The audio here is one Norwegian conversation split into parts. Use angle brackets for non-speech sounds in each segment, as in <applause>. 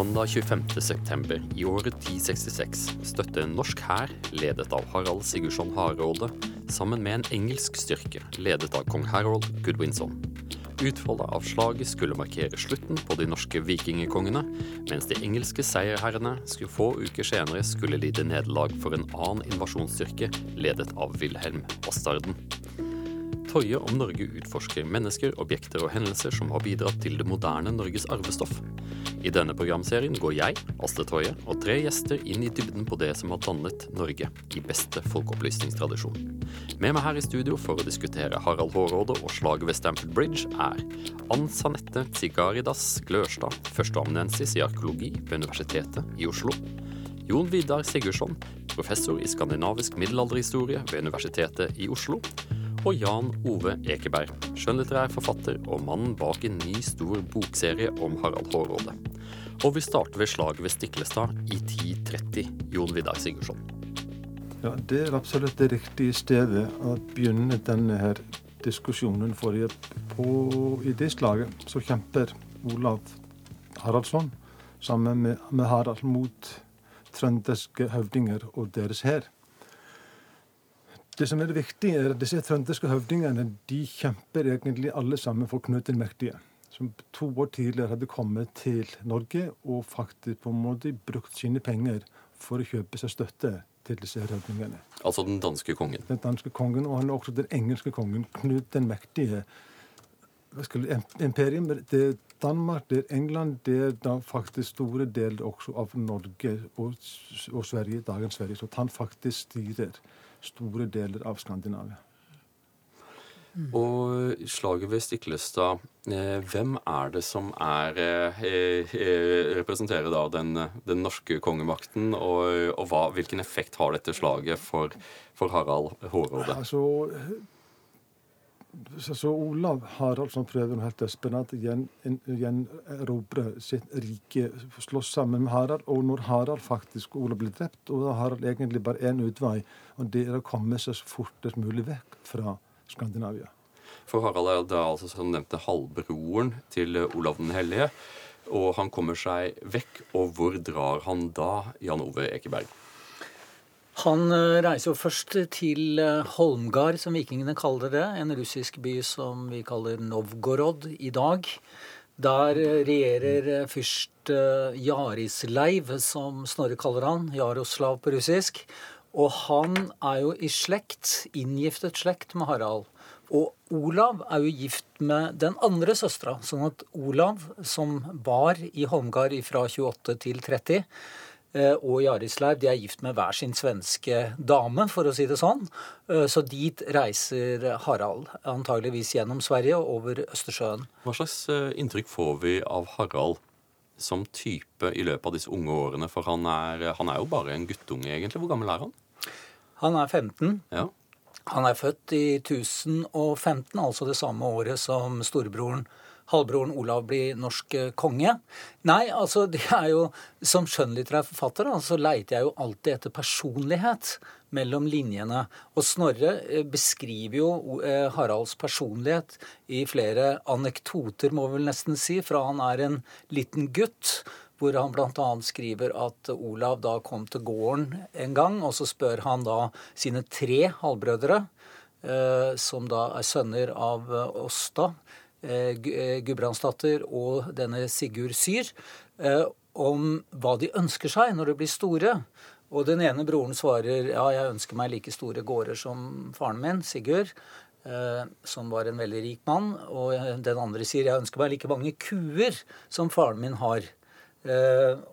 Mandag 25.9. i året 1066 støtte en norsk hær, ledet av Harald Sigurdsson Hardråde, sammen med en engelsk styrke, ledet av kong Harold Goodwinson. Utfallet av slaget skulle markere slutten på de norske vikingekongene, mens de engelske seierherrene skulle få uker senere skulle lide nederlag for en annen invasjonsstyrke ledet av Wilhelm Bastarden. Toje om Norge utforsker mennesker, objekter og hendelser som har bidratt til det moderne Norges arvestoff. I denne programserien går jeg, Asle Toje, og tre gjester inn i dybden på det som har dannet Norge i beste folkeopplysningstradisjon. Med meg her i studio for å diskutere Harald Hårråde og slaget ved Stamford Bridge er Ann Sanette Tsigaridas Glørstad, førsteamanuensis i arkeologi ved Universitetet i Oslo. Jon Vidar Sigurdsson, professor i skandinavisk middelalderhistorie ved Universitetet i Oslo og Jan Ove Ekeberg, skjønnlitterær forfatter og mannen bak en ny stor bokserie om Harald Hårråde. Og vi starter ved slaget ved Stiklestad i 1030. Jon Vidar Sigurdsson. Ja, Det er absolutt det riktige stedet å begynne denne her diskusjonen. For i det slaget så kjemper Olav Haraldsson sammen med, med Harald mot trønderske høvdinger og deres hær. Det som er viktig, er at disse trønderske høvdingene de kjemper egentlig alle sammen for Knut den mektige. Som to år tidligere hadde kommet til Norge og faktisk på en måte brukt sine penger for å kjøpe seg støtte til disse høvdingene. Altså den danske kongen? Den danske kongen, Og han er også den engelske kongen. Knut den mektige. Imperium, det er Danmark, det er England, det er da faktisk store deler også av Norge og, og Sverige, dagens Sverige. Så han faktisk styrer store deler av Skandinavia. Mm. Og slaget ved Stiklestad, eh, hvem er det som er eh, eh, representerer da den, den norske kongemakten, og, og hva, hvilken effekt har dette slaget for, for Harald Hårråde? Altså, så Olav Haraldsson prøver nå helt desperat gjenerobre sitt rike, slåss sammen med Harald. Og når Harald faktisk Olav blir drept, og da har Harald egentlig bare én utvei, og det er å komme seg så fortest mulig vekk fra Skandinavia. For Harald er da altså som nevnte halvbroren til Olav den hellige, og han kommer seg vekk. Og hvor drar han da, Jan Ove Ekeberg? Han eh, reiser jo først til eh, Holmgard, som vikingene kaller det. En russisk by som vi kaller Novgorod i dag. Der eh, regjerer fyrst Jarisleiv, som Snorre kaller han. Jaroslav på russisk. Og han er jo i slekt, inngiftet slekt med Harald. Og Olav er jo gift med den andre søstera. Sånn at Olav, som var i Holmgard fra 28 til 30 Eh, og Jarisleiv de er gift med hver sin svenske dame, for å si det sånn. Eh, så dit reiser Harald, antageligvis gjennom Sverige og over Østersjøen. Hva slags eh, inntrykk får vi av Harald som type i løpet av disse unge årene? For han er, han er jo bare en guttunge, egentlig. Hvor gammel er han? Han er 15. Ja. Han er født i 1015, altså det samme året som storebroren halvbroren Olav blir norsk eh, konge. Nei, altså det er jo Som skjønnlitterær forfatter så leiter jeg jo alltid etter personlighet mellom linjene. Og Snorre eh, beskriver jo eh, Haralds personlighet i flere anekdoter, må vi vel nesten si, fra han er en liten gutt hvor han bl.a. skriver at Olav da kom til gården en gang, og så spør han da sine tre halvbrødre, som da er sønner av Åsta, Gudbrandsdatter og denne Sigurd Syr eh, om hva de ønsker seg når de blir store. Og den ene broren svarer ja, jeg ønsker meg like store gårder som faren min, Sigurd, som var en veldig rik mann. Og den andre sier jeg ønsker meg like mange kuer som faren min har.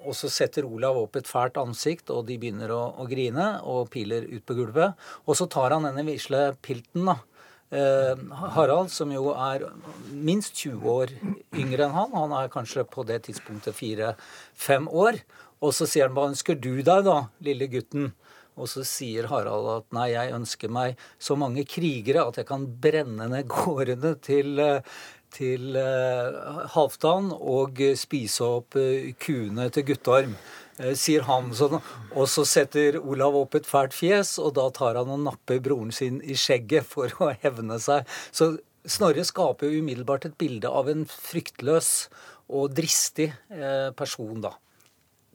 og så setter Olav opp et fælt ansikt, og de begynner å, å grine og piler ut på gulvet. Og så tar han denne visle pilten, da Eh, Harald, som jo er minst 20 år yngre enn han, han er kanskje på det tidspunktet fire-fem år, og så sier han hva ønsker du deg da, lille gutten? Og så sier Harald at nei, jeg ønsker meg så mange krigere at jeg kan brenne ned gårdene til, eh, til uh, Halvdan og spise opp kuene til Guttorm. Eh, sier han. Sånn, og så setter Olav opp et fælt fjes, og da tar han og napper broren sin i skjegget for å hevne seg. Så Snorre skaper jo umiddelbart et bilde av en fryktløs og dristig eh, person, da.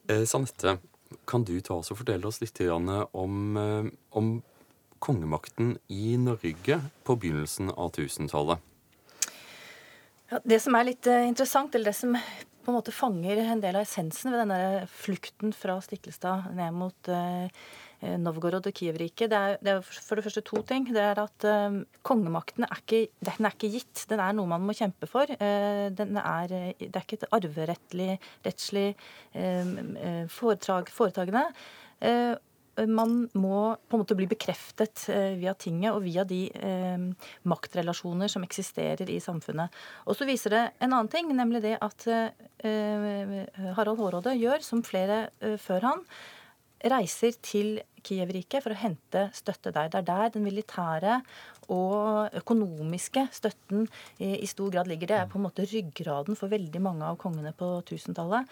Eh, Sanette, kan du ta oss og fortelle oss litt om, eh, om kongemakten i Norge på begynnelsen av 1000-tallet? Ja, det som er litt interessant, eller det som på en måte fanger en del av essensen ved denne flukten fra Stiklestad ned mot eh, Novgorod og Kiev-riket, det, det, er for det første to ting. Det er at eh, kongemakten er ikke, den er ikke gitt. Den er noe man må kjempe for. Uh, er, det er ikke et arverettslig rettslig, foretagende man må på en måte bli bekreftet eh, via tinget og via de eh, maktrelasjoner som eksisterer i samfunnet. Og så viser det en annen ting, nemlig det at eh, Harald Hårråde gjør, som flere eh, før han, reiser til Kiev-riket for å hente støtte der. Det er der den militære og økonomiske støtten i, i, stor grad ligger. Det er på en måte ryggraden for veldig mange av kongene på 1000-tallet.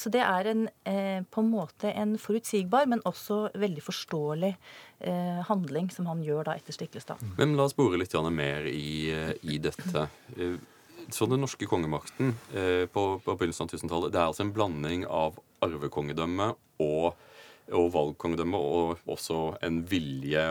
Så det er en, eh, på en måte en forutsigbar, men også veldig forståelig eh, handling som han gjør da etter Stiklestad. Men la oss bore litt mer i, i dette. Eh, så den norske kongemakten eh, på, på begynnelsen av 1000-tallet, det er altså en blanding av arvekongedømme og og valgkongedømme, og også en vilje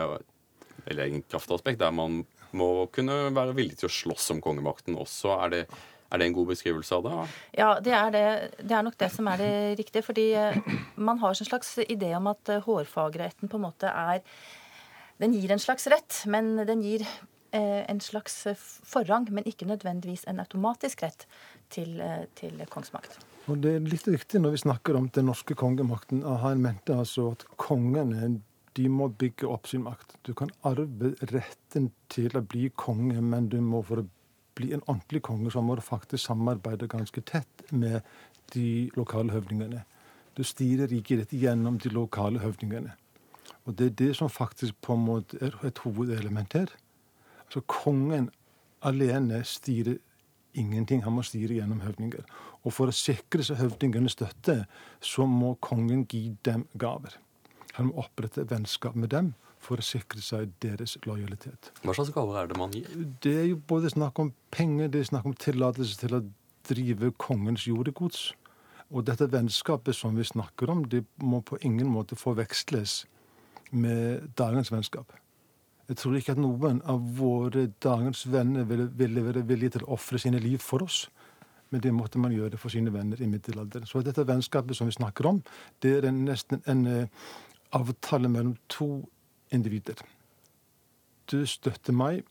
eller en kraftaspekt der man må kunne være villig til å slåss om kongemakten også. Er det, er det en god beskrivelse av det? Ja, det er, det. det er nok det som er det riktige. Fordi eh, man har en slags idé om at eh, hårfagretten på en måte er Den gir en slags rett, men den gir eh, en slags forrang, men ikke nødvendigvis en automatisk rett til, til kongsmakt. Og Det er litt riktig når vi snakker om den norske kongemakten. Han mente altså at kongene de må bygge opp sin makt. Du kan arve retten til å bli konge, men du må for å bli en ordentlig konge, så må du faktisk samarbeide ganske tett med de lokale høvdingene. Du styrer riket ditt gjennom de lokale høvdingene. Og det er det som faktisk på en måte er et hovedelement her. Altså Kongen alene styrer ingenting. Han må styre gjennom høvdinger. Og for å sikre seg høvdingene støtte, så må kongen gi dem gaver. Han må opprette vennskap med dem for å sikre seg deres lojalitet. Hva slags gaver er det man gir? Det er jo både snakk om penger, det er snakk om tillatelse til å drive kongens jordegods. Og dette vennskapet som vi snakker om, det må på ingen måte forveksles med dagens vennskap. Jeg tror ikke at noen av våre dagens venner ville, ville være villige til å ofre sine liv for oss. Men det måtte man gjøre for sine venner i middelalderen. Så dette vennskapet som vi snakker om, det er en, nesten en, uh, avtale mellom to individer. Du støtter meg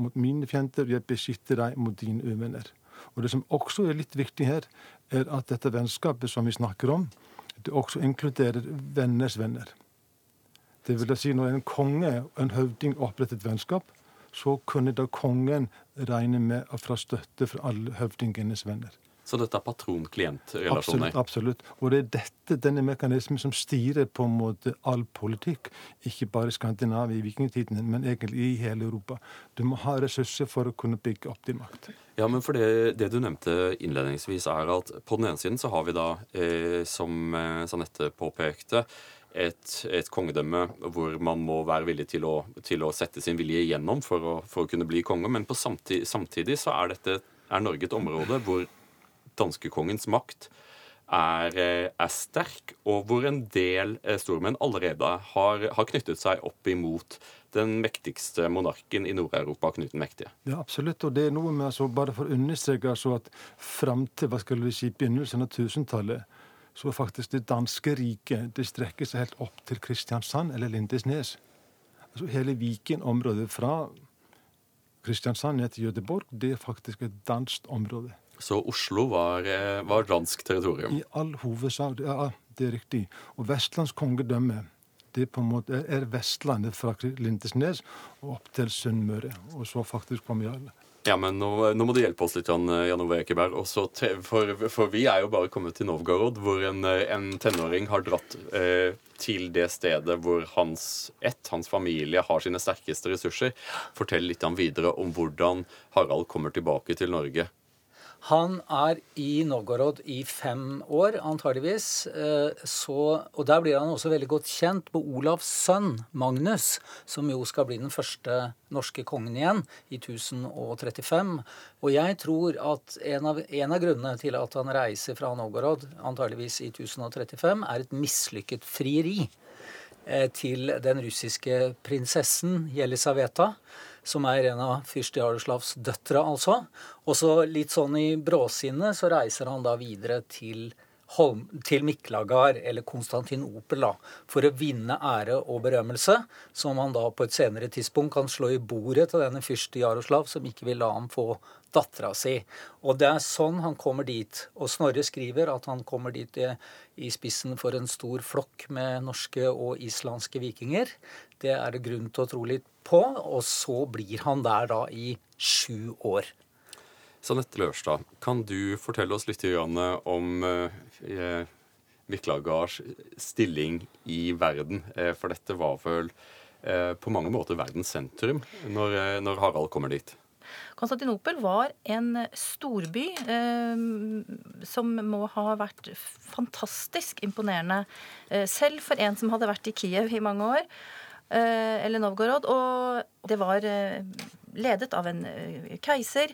mot mine fiender, og jeg beskytter deg mot dine uvenner. Og Det som også er litt viktig her, er at dette vennskapet som vi snakker om, det også inkluderer venners venner. Det vil si Når en konge og en høvding opprettet vennskap, så kunne da kongen regne med å få støtte fra alle høvdingenes venner. Så dette er patron-klient-relasjoner? Absolutt, absolutt. Og det er dette, denne mekanismen som styrer på en måte all politikk. Ikke bare i Skandinavia i vikingtiden, men egentlig i hele Europa. Du må ha ressurser for å kunne bygge opp din makt. Ja, men for det, det du nevnte innledningsvis, er at på den ene siden så har vi da, eh, som eh, Sanette påpekte, et, et, kongedømme hvor man må være villig til å, til å sette sin vilje igjennom for å, for å kunne bli konge. Men samtidig, samtidig, så er, dette, er Norge et område hvor danskekongens makt er, eh, er, sterk, og hvor en del eh, stormenn allerede har, har, knyttet seg opp imot den mektigste monarken i Nord-Europa, Knut den mektige. Ja, absolutt. Og det er noe med, altså, bare for å understreke altså, at fram til hva skal vi si, begynnelsen av 1000-tallet, så er faktisk det danske riket det strekker seg helt opp til Kristiansand eller Lindesnes. Altså Hele Viken-området fra Kristiansand ned til Göteborg, det er faktisk et dansk område. Så Oslo var, eh, var dansk territorium? I all hovedsak, ja, det er riktig. Og Vestlands kongedømme det på en måte er Vestlandet fra Lindesnes og opp til Sunnmøre. Og så faktisk på Jarle. Ja, men nå, nå, må du hjelpe oss litt, Jan, Jan Ove Ekeberg. For, for, vi er jo bare kommet til Novgorod, hvor en, en tenåring har dratt eh, til det stedet hvor hans ett, hans familie, har sine sterkeste ressurser. Fortell litt videre om hvordan Harald kommer tilbake til Norge Han er i Novgorod i fem år, antageligvis. Eh, så, og der blir han også veldig godt kjent med Olavs sønn, Magnus, som jo skal bli den første norske kongen igjen i 1035. Og jeg tror at en av, en av grunnene til at han reiser fra Novgorod, antageligvis i 1035, er et mislykket frieri til den russiske prinsessen Jelisaveta som er en av fyrst Jaroslavs døtre, altså. Og så litt sånn i bråsinnet så reiser han da videre til Holm, til Miklagard, eller Konstantinopel, da, for å vinne ære og berømmelse, som han da på et senere tidspunkt kan slå i bordet til denne fyrste Jaroslav, som ikke vil la ham få dattera si. Og det er sånn han kommer dit. Og Snorre skriver at han kommer dit i, spissen for en stor flokk med norske og islandske vikinger. Det er det grunn til å tro litt på. Og så blir han der da i sju år. Sanette Lørstad, kan du fortelle oss litt om eh, Miklagards stilling i verden? Eh, for dette var vel eh, på mange måter verdens sentrum når, eh, når Harald kommer dit? Konstantinopel var en storby eh, som må ha vært fantastisk imponerende. Eh, selv for en som hadde vært i Kiev i mange år, eh, eller Novgorod. Og det var ledet av en keiser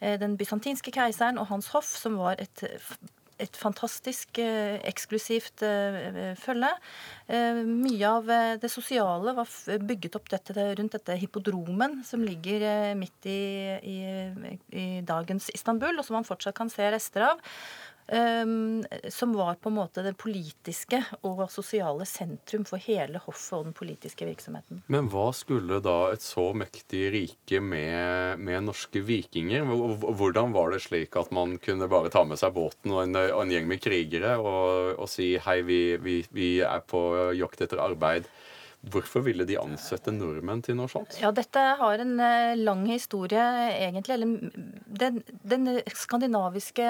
Eh, den bysantinske keiseren og hans hoff, som var et, et fantastisk eh, eksklusivt eh, følge. Mye av det sosiale var bygget opp dette, rundt dette hippodromen som ligger midt i, i, i dagens Istanbul, og som man fortsatt kan se rester av. Um, som var på en måte det politiske og sosiale sentrum for hele hoffet og den politiske virksomheten. Men hva skulle da et så mektig rike med, med norske vikinger? Hvordan var det slik at man kunne bare ta med seg båten og en, en gjeng med krigere og, og si hei, vi, vi, vi er på jakt etter arbeid? Hvorfor ville de ansette nordmenn til noe sånt? Ja, Dette har en eh, lang historie, egentlig. Den, den skandinaviske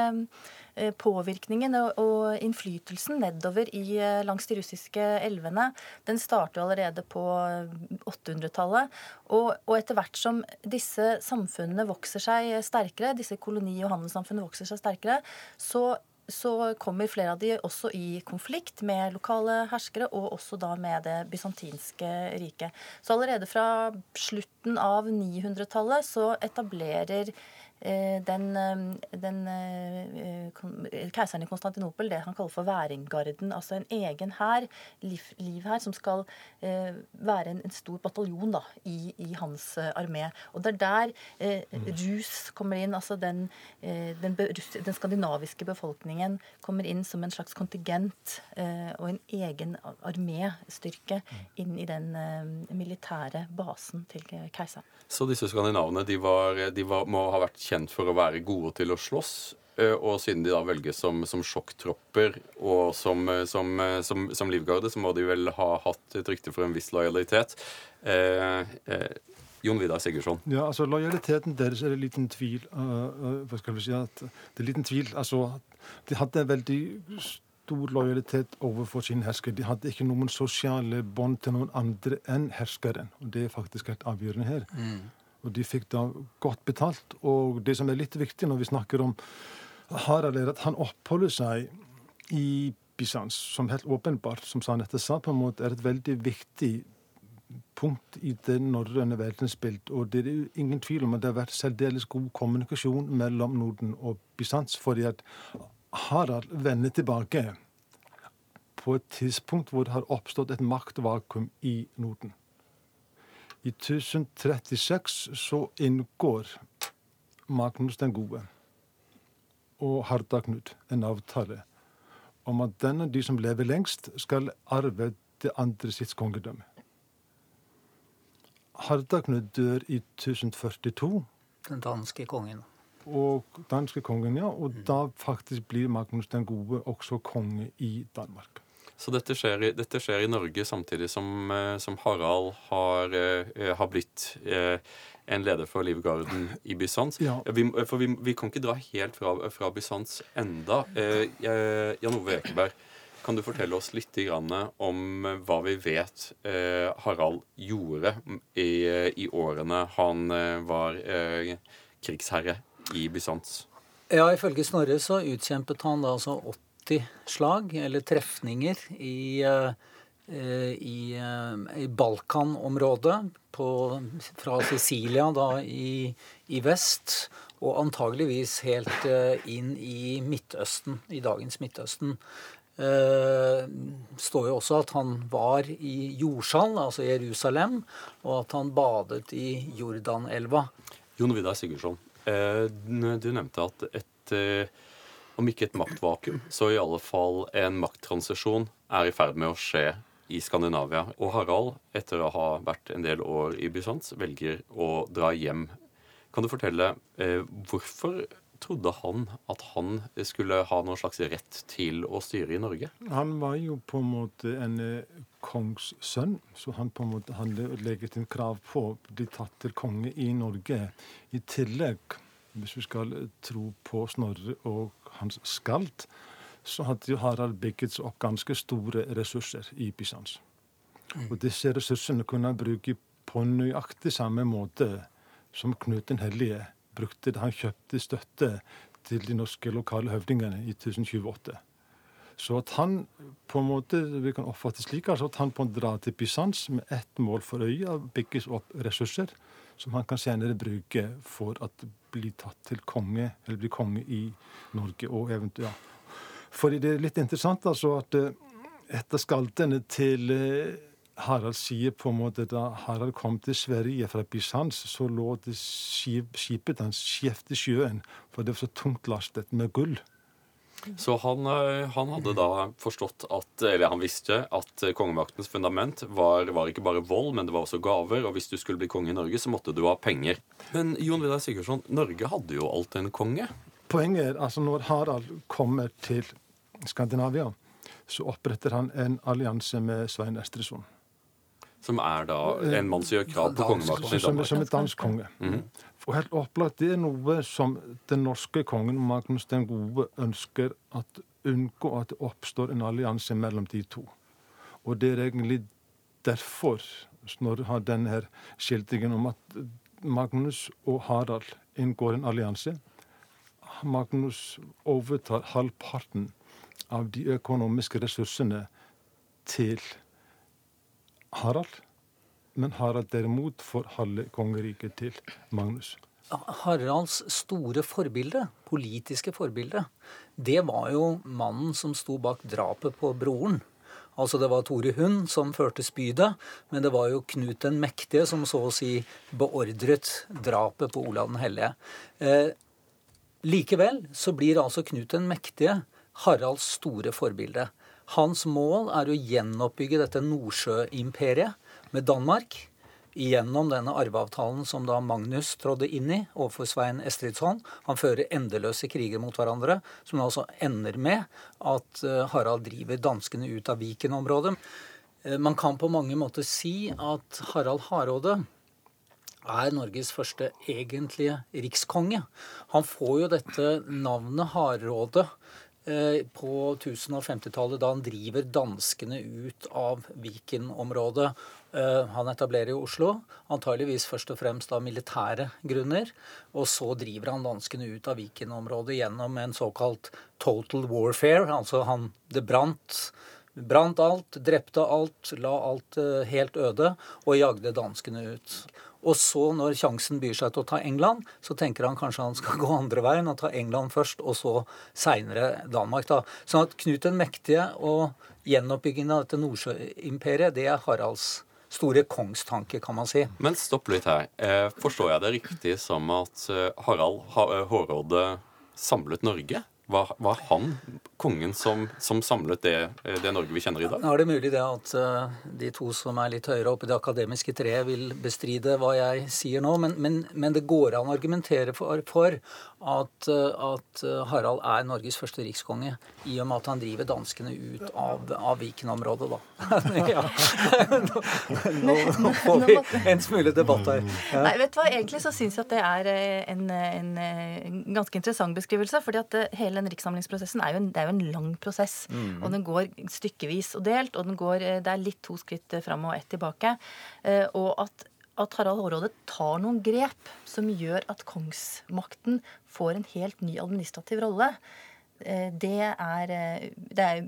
Eh, påvirkningen og innflytelsen nedover i, eh, langs de russiske elvene, den starter allerede på 800-tallet. Eh, og, og, etter hvert som disse samfunnene vokser seg sterkere, disse koloni- og handelssamfunnene vokser seg sterkere, så så kommer flere av de også i konflikt med lokale herskere, og også da med det bysantinske riket. Så allerede fra slutten av 900-tallet så etablerer den, eh, den, eh, keiseren i Konstantinopel, det han kaller for væringgarden, altså en egen hær, liv, liv, her, som skal være en, en stor bataljon da, i, i, hans armé. Og det er der eh, mm. rus kommer inn, altså den, den, den, skandinaviske befolkningen kommer inn som en slags kontingent eh, og en egen arméstyrke mm. inn i den eh, militære basen til keiseren. Så disse skandinavene de, var, de var, må ha vært kjent for å være gode til å slåss. Eh, og siden de da velges som, som sjokktropper og som, eh, som, eh, som, som, livgarde, så må de vel ha hatt et rykte for en viss lojalitet. Eh, eh, Jon Vidar Sigurdsson. Ja, altså Lojaliteten deres er det liten tvil uh, Hva skal vi si at Det er liten tvil. altså De hadde en veldig stor lojalitet overfor sin hersker. De hadde ikke noen sosiale bånd til noen andre enn herskeren. og Det er faktisk helt avgjørende her. Mm. Og de fikk da godt betalt. Og det som er litt viktig når vi snakker om Harald, er at han oppholder seg i Bysants, som helt åpenbart, som Sanette sa, på en måte er et veldig viktig punkt i det norrøne verdensbildet. Og det er ingen tvil om at det har vært særdeles god kommunikasjon mellom Norden og Bysants, fordi at Harald vender tilbake på et tidspunkt hvor det har oppstått et maktvakuum i Norden. I 1036 så inngår Magnus den gode og Hardaknud en avtale om at den av de som lever lengst, skal arve det andre sitt kongedømme. Hardaknud dør i 1042. Den danske kongen. Og danske kongen, ja. Og mm. da faktisk blir Magnus den gode også konge i Danmark. Så dette skjer, i, dette skjer i Norge samtidig som, eh, som Harald har, eh, har blitt eh, en leder for Livgarden i Bysants. Ja. Vi, for vi, vi, kan ikke dra helt fra, fra Bysants enda. Jan Ove Ekeberg, kan du fortelle oss litt om hva vi vet Harald gjorde i, i årene han var krigsherre i Bysants? Ja, ifølge Snorre så utkjempet han da altså 80 slag, eller trefninger, i, i, i, Balkan-området. Fra Sicilia da i, i, vest, og antageligvis helt eh, inn i Midtøsten, i dagens Midtøsten. Det står jo også at han var i Jordsal, altså Jerusalem, og at han badet i Jordanelva. Jon Vidar Sigurdsson, du nevnte at et, om ikke et maktvakuum, så i alle fall en makttransisjon er i ferd med å skje i Skandinavia. Og Harald, etter å ha vært en del år i Bysants, velger å dra hjem. Kan du fortelle eh, hvorfor trodde han at han skulle ha noen slags rett til å styre i Norge? Han var jo på en måte en eh, kongssønn, så han på en måte hadde legget en krav på å bli tatt til konge i Norge. I tillegg, hvis vi skal tro på Snorre og hans skald, så hadde jo Harald bygget opp ganske store ressurser i Bysants. Mm. Og disse ressursene kunne han bruke på nøyaktig samme måte som Knut den hellige brukte da han kjøpte støtte til de norske lokale høvdingene i 1028. Så at han på en måte, vi kan oppfatte slik altså at han på en drar til Bysants med ett mål for øye, bygges opp ressurser som han kan senere bruke for å bli tatt til konge, eller bli konge i Norge og eventuelt fordi det er litt interessant altså at eh, etter skaldene til eh, Harald sier på en måte da Harald kom til Sverige fra Bysants, så lå det skip, skipet hans skjevt i sjøen, for det var så tungt lastet med gull. Så han, eh, han, hadde da forstått at, eller han visste at kongemaktens fundament var, var, ikke bare vold, men det var også gaver. Og hvis du skulle bli konge i Norge, så måtte du ha penger. Men Jon Vidar Sigurdsson, Norge hadde jo alltid en konge. Poenget er altså når Harald kommer til Skandinavia, så oppretter han en allianse med Svein Estresson. Som er da en mann som gjør krav på kongemakten i Danmark? Som, er dansk konge. Mm -hmm. Og helt opplagt, Det er noe som den norske kongen Magnus den gode ønsker at unngå at det oppstår en allianse mellom de to. Og det er egentlig derfor Snorre har denne her skildringen om at Magnus og Harald inngår en allianse. Magnus overtar halvparten av de økonomiske ressursene til Harald. Men Harald derimot får halve kongeriket til Magnus. Haralds store forbilde, politiske forbilde, det var jo mannen som sto bak drapet på broren. Altså Det var Tore Hund som førte spydet, men det var jo Knut den mektige som så å si beordret drapet på Olav den hellige. Eh, likevel så blir altså Knut den mektige Haralds store forbilde. Hans mål er å gjenoppbygge dette Nordsjøimperiet med Danmark gjennom denne arveavtalen som da Magnus trådde inn i overfor Svein Estridsson. Han fører endeløse kriger mot hverandre, som altså ender med at eh, Harald driver danskene ut av Viken-området. Eh, man kan på mange måter si at Harald Hardråde er Norges første egentlige rikskonge. Han får jo dette navnet Hardråde på 1050-tallet, da han driver danskene ut av Viken-området. Eh, han etablerer jo Oslo, antageligvis først og fremst av militære grunner. Og så driver han danskene ut av Viken-området gjennom en såkalt total warfare. Altså han Det brant. Brant alt, drepte alt, la alt eh, helt øde og jagde danskene ut. Og så, når sjansen byr seg til å ta England, så tenker han kanskje han skal <laughs> gå andre veien og ta England først, og så seinere Danmark. da. Sånn at Knut den mektige og gjenoppbyggingen av dette Nordsjøimperiet, det er Haralds store kongstanke, kan man si. Men stopp litt her. Eh, forstår jeg det riktig som at eh, Harald Hårråde samlet Norge? Var, var han kongen som, som samlet det, det, Norge vi kjenner i dag? Nå er det mulig det at uh, de to som er litt høyere oppe i det akademiske treet, vil bestride hva jeg sier nå, men, men, men det går an å argumentere for, for at, uh, at, Harald er Norges første rikskonge, i og med at han driver danskene ut av, av Viken-området, da. <laughs> ja. nå, nå, nå, får vi en smule debatt her. Ja. Nei, vet du hva, Egentlig så syns jeg at det er en, en, en ganske interessant beskrivelse. fordi at hele den rikssamlingsprosessen er jo en, det er jo en lang prosess. Mm. Og den går stykkevis og delt, og den går, eh, det er litt to skritt fram og ett tilbake. Eh, og at at Harald Hårråde tar noen grep som gjør at kongsmakten får en helt ny administrativ rolle. Eh, det er, eh, det er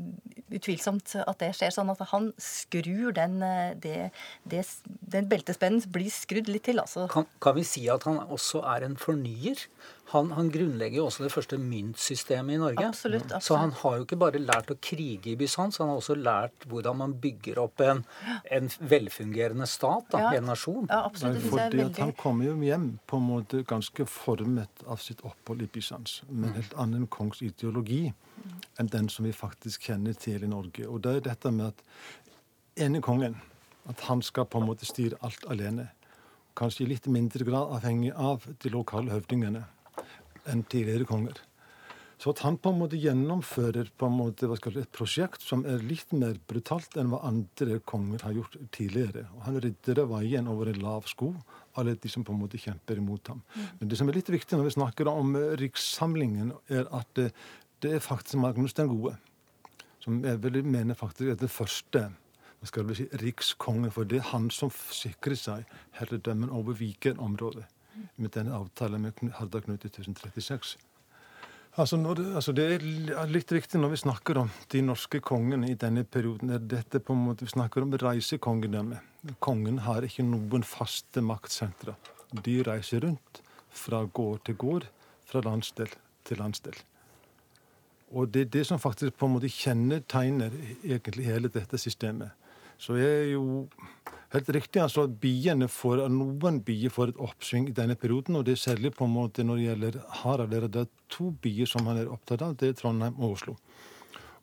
utvilsomt at det skjer. Sånn at han skrur den, eh, det, det, den beltespennen blir skrudd litt til. Altså. Kan, kan, vi si at han også er en fornyer? Han, han, grunnlegger jo også det første myntsystemet i Norge. Absolutt, absolutt. Så han har jo ikke bare lært å krige i Bysants, han har også lært hvordan man bygger opp en, en velfungerende stat, da, ja. en nasjon. Ja, absolutt. Fordi veldig... at Han kommer jo hjem på en måte ganske formet av sitt opphold i Bysants, med en helt annen kongs ideologi enn den som vi faktisk kjenner til i Norge. Og det er dette med at ene kongen, at han skal på en måte styre alt alene. Kanskje i litt mindre grad avhengig av de lokale høvdingene enn tidligere konger. Så at han på en måte gjennomfører på en måte, jeg, et prosjekt som er litt mer brutalt enn hva andre konger har gjort tidligere. Og Han rydder veien over en lav sko, alle de som på en måte kjemper imot ham. Mm. Men det som er litt viktig når vi snakker om eh, rikssamlingen, er at det, det er faktisk Magnus den gode, som jeg vil mene faktisk er den første hva skal vi si, rikskongen. For det er han som sikrer seg herredømmen over Viken-området med denne avtalen med Harda Knut i 1036. Altså, det, altså det er litt viktig når vi snakker om de norske kongene i denne perioden. er dette på en måte Vi snakker om reisekongedømme. Kongen har ikke noen faste maktsentre. De reiser rundt fra gård til gård, fra landsdel til landsdel. Og det er det som faktisk på en måte kjennetegner egentlig hele dette systemet. Så er jo helt riktig altså at biene får, Noen bier får et oppsving i denne perioden, og det er særlig på en måte når det gjelder Harald. Det er to bier som han er opptatt av, det er Trondheim og Oslo.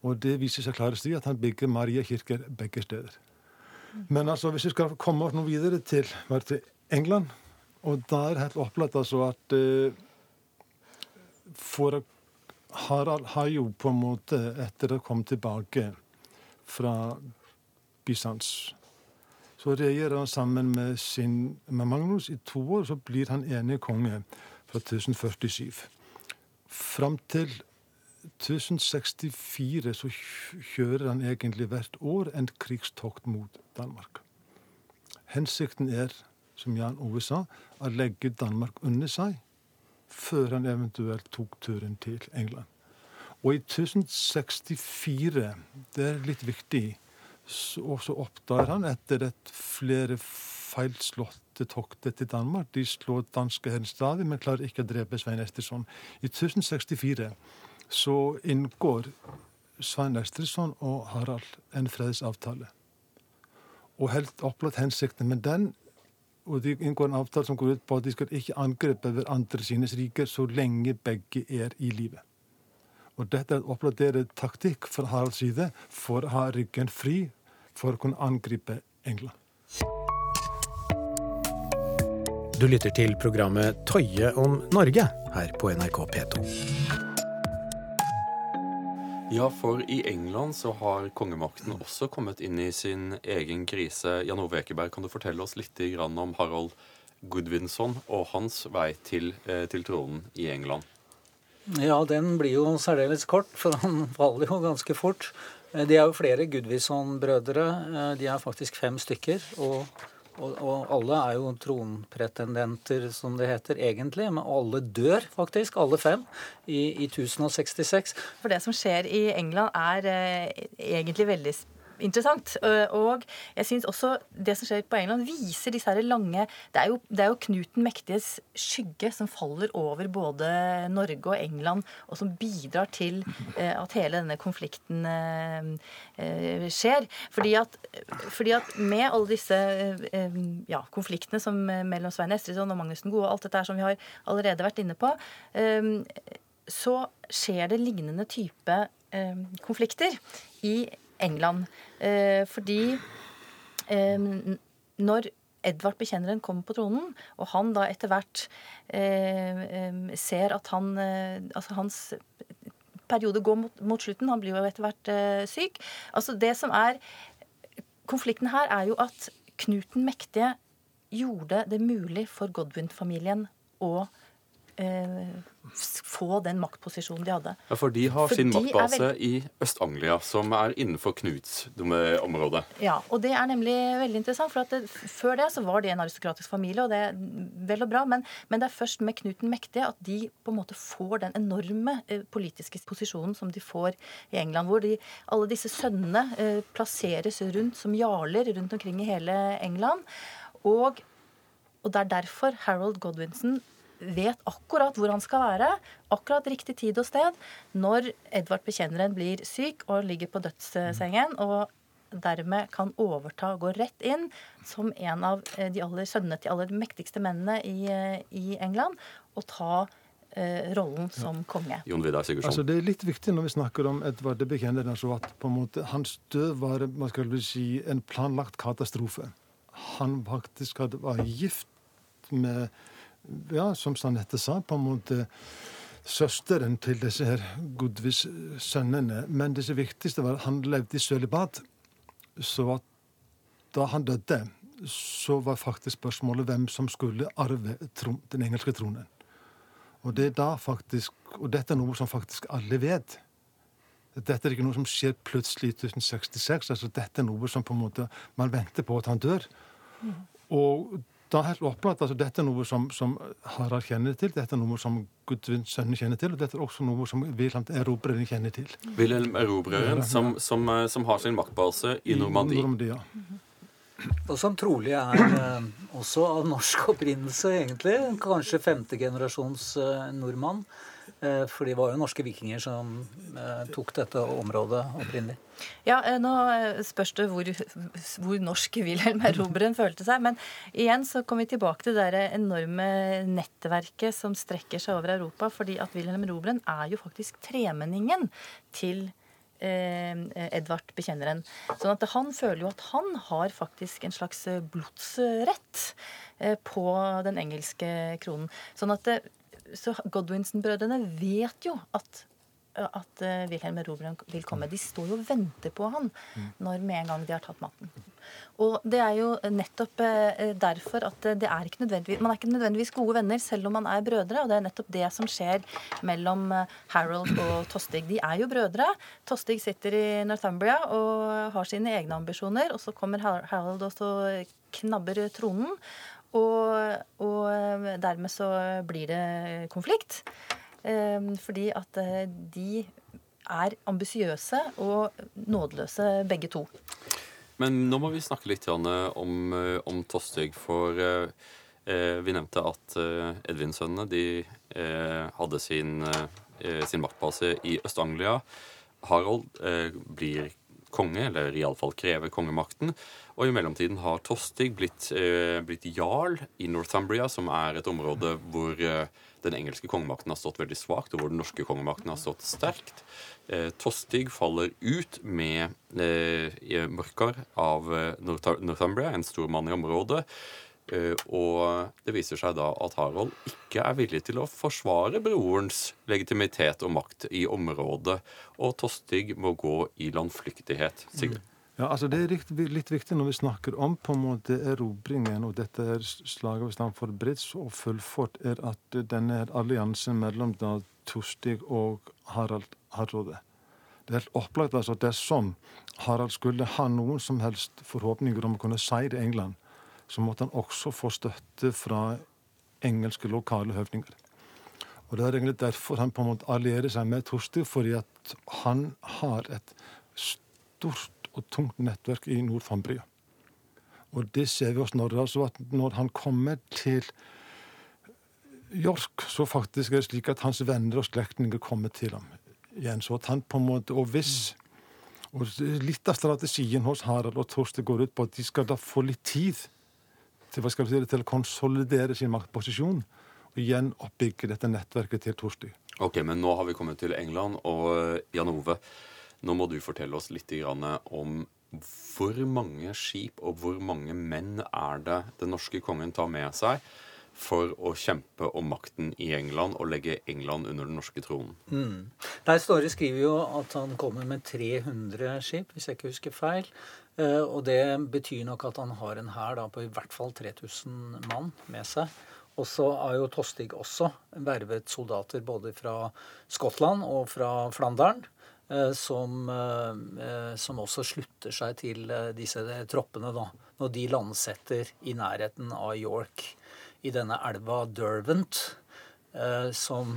Og det viser seg klarest i at han bygger Mariakirker begge steder. Men altså, hvis vi skal komme oss noe videre til, til England, og da er det helt opplagt altså at eh, for Harald har jo på en måte, etter å komme tilbake fra Bysants. Så regjerer han sammen med, sin, med Magnus i to år, så blir han enig konge fra 1047. Fram til 1064 så kjører han egentlig hvert år en krigstokt mot Danmark. Hensikten er, som Jan Ove sa, å legge Danmark under seg før han eventuelt tok turen til England. Og i 1064, det er litt viktig, og så oppdager han etter et flere feilslåtte tokter til Danmark. De slår danske herren stadig, men klarer ikke å drepe Svein Estersson. I 1064 så inngår Svein Estersson og Harald en fredsavtale. Og helt opplagt hensikten med den og de inngår en avtale som går ut på at de skal ikke angripe hverandre sines riker så lenge begge er i livet. Og dette er opplagt taktikk fra Haralds side for å ha ryggen fri for å kunne angripe England. Du lytter til programmet Tøye om Norge her på NRK P2. Ja, for i England så har kongemakten også kommet inn i sin egen krise. Jan Ove Ekeberg, kan du fortelle oss litt om Harald Goodwinson og hans vei til, eh, til tronen i England? Ja, den blir jo særdeles kort, for han faller jo ganske fort. Eh, de er jo flere Gudvison-brødre. Eh, de er faktisk fem stykker. Og, og, og, alle er jo tronpretendenter, som det heter egentlig. Men alle dør faktisk, alle fem, i, i 1066. For det som skjer i England, er eh, egentlig veldig interessant. Og jeg syns også det som skjer på England, viser disse her lange det er, jo, det er jo Knuten mektiges skygge som faller over både Norge og England, og som bidrar til at hele denne konflikten skjer. Fordi at, fordi at med alle disse ja, konfliktene som mellom Svein Estrisson og Magnus den gode, og alt dette her som vi har allerede vært inne på, så skjer det lignende type konflikter i England. Eh, fordi eh, når Edvard bekjenneren kommer på tronen, og han da etter hvert eh, ser at han Altså hans periode går mot, mot, slutten, han blir jo etter hvert syk. Altså det som er Konflikten her er jo at Knut den mektige gjorde det mulig for Godwin-familien å få den maktposisjonen de hadde. Ja, For de har For sin de maktbase veld- i Øst-Anglia, som er innenfor Knuts område. Ja, og det er nemlig veldig interessant. For at det, før det så var de en aristokratisk familie, og det er vel og bra. Men, men det er først med Knut den mektige at de på en måte får den enorme eh, politiske posisjonen som de får i England. Hvor de, alle disse sønnene eh, plasseres rundt som jarler rundt omkring i hele England. Og, og det er derfor Harold Godwinson vet akkurat hvor han skal være, akkurat riktig tid og sted, når Edvard Bekjenneren blir syk og ligger på dødssengen. og dermed kan overta og gå rett inn som en av eh, de aller sønnene til aller mektigste mennene i, eh, i England, og ta eh, rollen som konge. Jon Vidar Sigurdsson. Altså, det er litt viktig når vi snakker om Edvard det bekjente, altså at på en måte hans død var man skal si, en planlagt katastrofe. Han faktisk hadde, var gift med, ja, som Sanette sa, på en måte søsteren til disse her Godvis-sønnene. Men det viktigste var at han levde i sølibat. Så at da han døde, så var faktisk spørsmålet hvem som skulle arve tron, den engelske tronen. Og det er da faktisk, og dette er noe som faktisk alle vet. Dette er ikke noe som skjer plutselig i 1066. altså Dette er noe som på en måte man venter på at han dør. Og da er helt opplagt, altså Dette er noe som, som Harald kjenner til, dette er noe som Gudvins sønner kjenner til, og dette er også noe som Wilhelm erobreren kjenner til. Wilhelm Erobreren, som, som, eh, som har sin maktbase i Normandie. Normandia. Og som trolig er eh, også av norsk opprinnelse, egentlig. Kanskje femtegenerasjons eh, nordmann. Eh, for det var jo norske vikinger som eh, tok dette området opprinnelig. Ja, eh, Nå spørs det hvor, hvor norsk Wilhelm Erobreren følte seg. Men igjen så kommer vi tilbake til det enorme nettverket som strekker seg over Europa. fordi at Wilhelm Erobreren er jo faktisk tremenningen til Edvard Bekjenneren. Sånn at han føler jo at han har faktisk en slags blodsrett på den engelske kronen. Sånn at så Godwinson-brødrene vet jo at at uh, Wilhelm Erobreren vil komme. De står jo og venter på han når med en gang de har tatt maten. Og det er jo nettopp uh, derfor at det er ikke nødvendigvis, man er ikke nødvendigvis gode venner selv om man er brødre. Og det er nettopp det som skjer mellom uh, Harold og Tostig. De er jo brødre. Tostig sitter i Northumbria og har sine egne ambisjoner. Og så kommer Harold og så knabber tronen. Og, og dermed så blir det konflikt. Eh, Fordi at eh, de er ambisiøse og nådeløse begge to. Men nå må vi snakke litt eh, om, eh, om Tostig, for eh, vi nevnte at Edvin-sønnene de eh, hadde sin, eh, sin maktbase i Øst-Anglia. Harald blir konge, eller iallfall krever kongemakten. Og i mellomtiden har Tostig blitt, eh, blitt jarl i Northumbria, som er et område hvor eh, den engelske kongemakten har stått veldig svakt, og hvor den norske kongemakten har stått sterkt. Eh, Tostig faller ut med eh, Mørkar av eh, Northumbria, en stor mann i området. Eh, og det viser seg da at Harald ikke er villig til å forsvare brorens legitimitet og makt i området, og Tostig må gå i landflyktighet. Sigurd? Ja, altså Det er litt, viktig når vi snakker om på en måte erobringen, og dette er slaget ved Stamford Bridge og fullført, er at denne alliansen mellom da Tostig og Harald Hardråde Det er helt opplagt altså, dersom Harald skulle ha noen som helst forhåpninger om å kunne seire England, så måtte han også få støtte fra engelske lokale høvdinger. Og Det er egentlig derfor han på en måte allierer seg med Tosti, fordi at han har et stort og tungt nettverk i Nord-Fambria. Og det ser vi også når, altså at når han kommer til York, så faktisk er det slik at hans venner og slektninger kommer til ham igjen. Så at han på en måte, og hvis og Litt av strategien hos Harald og Torste går ut på at de skal da få litt tid til, hva skal vi si, til å konsolidere sin maktposisjon og igjen oppbygge dette nettverket til Torstein. Ok, men nå har vi kommet til England, og eh, Jan Ove, nå må du fortelle oss litt grann om hvor mange skip og hvor mange menn er det den norske kongen tar med seg for å kjempe om makten i England og legge England under den norske tronen? Der Ståre skriver jo at han kommer med 300 skip, hvis jeg ikke husker feil. Eh, Og det betyr nok at han har en hær på i hvert fall 3000 mann med seg. Og så har jo Tostig også vervet soldater både fra Skottland og fra Flandern. Eh, som, eh, som, også slutter seg til disse troppene da, når de landsetter i nærheten av York i denne elva Dervent, som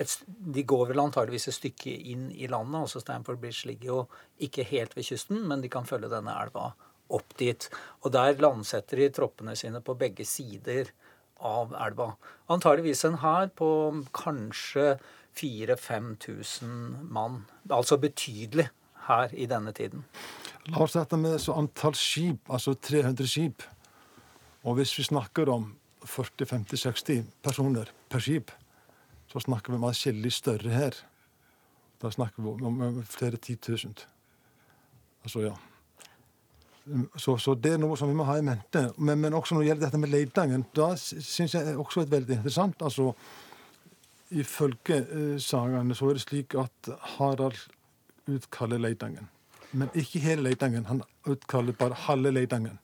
et, De går vel antageligvis et stykke inn i landet. altså Stanford Bridge ligger jo ikke helt ved kysten, men de kan følge denne elva opp dit. Og der landsetter de troppene sine på begge sider av elva. Antageligvis en hær på kanskje 4000-5000 mann. Altså betydelig her i denne tiden. La oss sette med så antall skip, altså 300 skip. Og hvis vi snakker om 40-50-60 personer per skip, så snakker vi om atskillig større her. Da snakker vi om flere titusen. Altså, ja. Så, så, det er noe som vi må ha i mente. Men, men også når det gjelder dette med Leidangen, da syns jeg også er veldig interessant. Altså, Ifølge uh, sagaene så er det slik at Harald utkaller Leidangen. Men ikke hele Leidangen. Han utkaller bare halve Leidangen.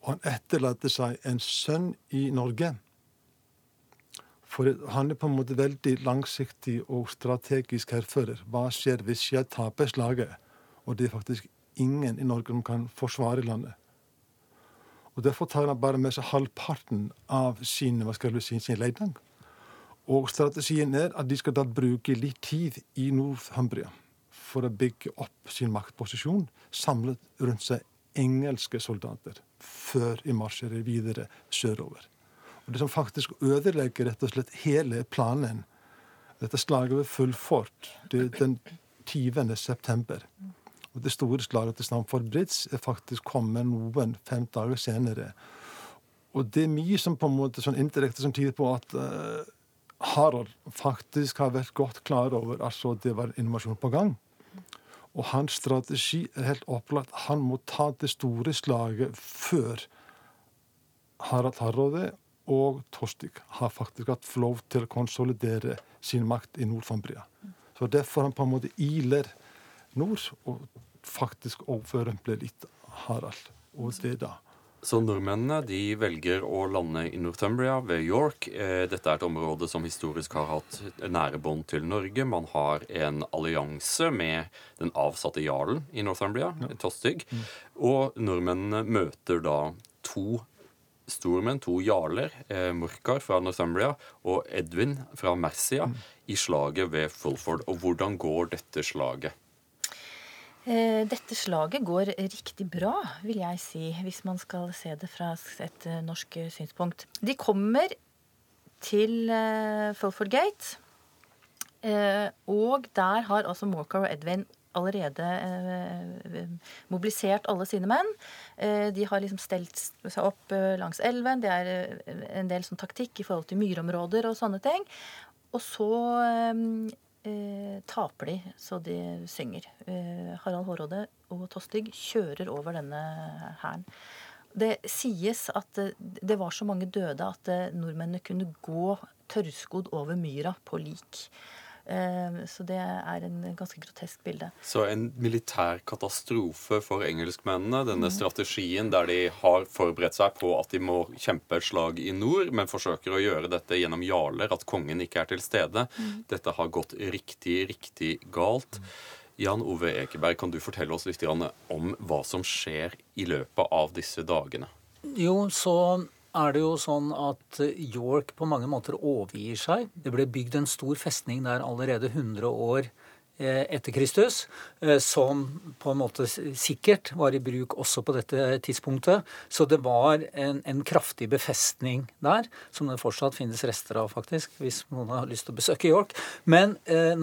Og han etterlater seg en sønn i Norge for han er på en måte veldig langsiktig og strategisk hærfører. Hva skjer hvis jeg taper slaget, og det er faktisk ingen i Norge som kan forsvare landet? Og Derfor tar han bare med seg halvparten av sin, hva skal du si, sin leidning. Og strategien er at de skal da bruke litt tid i Nord-Humbria for å bygge opp sin maktposisjon, samlet rundt seg engelske soldater, før de marsjerer videre sørover. Og Det som faktisk ødelegger rett og slett hele planen, dette slaget ved full fort, det er den 20. september. Og Det store slaget til Stamford Bridge er faktisk kommet noen fem dager senere. Og det er mye som på en måte sånn indirekte som tyder på at uh, Harald faktisk har vært godt klar over at altså, det var invasjon på gang. Og hans strategi er helt opplagt. Han må ta det store slaget før Harald Hardråde og Tostik har faktisk hatt lov til å konsolidere sin makt i Nord-Fambria. Så derfor han på en måte iler nord, og faktisk overrømpler litt Harald. Og det da. Så nordmennene de velger å lande i Northumbria ved York. Eh, dette er et område som historisk har hatt nære bånd til Norge. Man har en allianse med den avsatte jarlen i Northumbria, ja. Tostig. Mm. Og nordmennene møter da to stormenn, to jarler, eh, Murkar fra Northumbria og Edwin fra Mercia, mm. i slaget ved Fulford. Og hvordan går dette slaget? Eh, dette slaget går riktig bra, vil jeg si, hvis man skal se det fra et eh, norsk synspunkt. De kommer til eh, Fulford Gate, og der har altså Morcar og Edwin allerede eh, mobilisert alle sine menn. Eh, de har liksom stelt seg opp eh, langs elven. Det er en del sånn taktikk i forhold til myrområder og sånne ting. Og så eh, taper de så de synger. Harald Hårråde og Tostig kjører over denne hæren. Det sies at det var så mange døde at nordmennene kunne gå tørrskodd over myra på lik. Eh, så det er en ganske grotesk bilde. Så en militær katastrofe for engelskmennene, denne mm. strategien der de har forberedt seg på at de må kjempe et slag i nord, men forsøker å gjøre dette gjennom jarler, at kongen ikke er til stede. Mm. Dette har gått riktig, riktig galt. Jan Ove Ekeberg, kan du fortelle oss litt om hva som skjer i løpet av disse dagene? Jo, så er det jo sånn at York på mange måter overgir seg. Det ble bygd en stor festning der allerede 100 år eh, etter Kristus, eh, som på en måte sikkert var i bruk også på dette tidspunktet. Så det var en, en, kraftig befestning der, som det fortsatt finnes rester av, faktisk, hvis noen har lyst til å besøke York. Men, eh,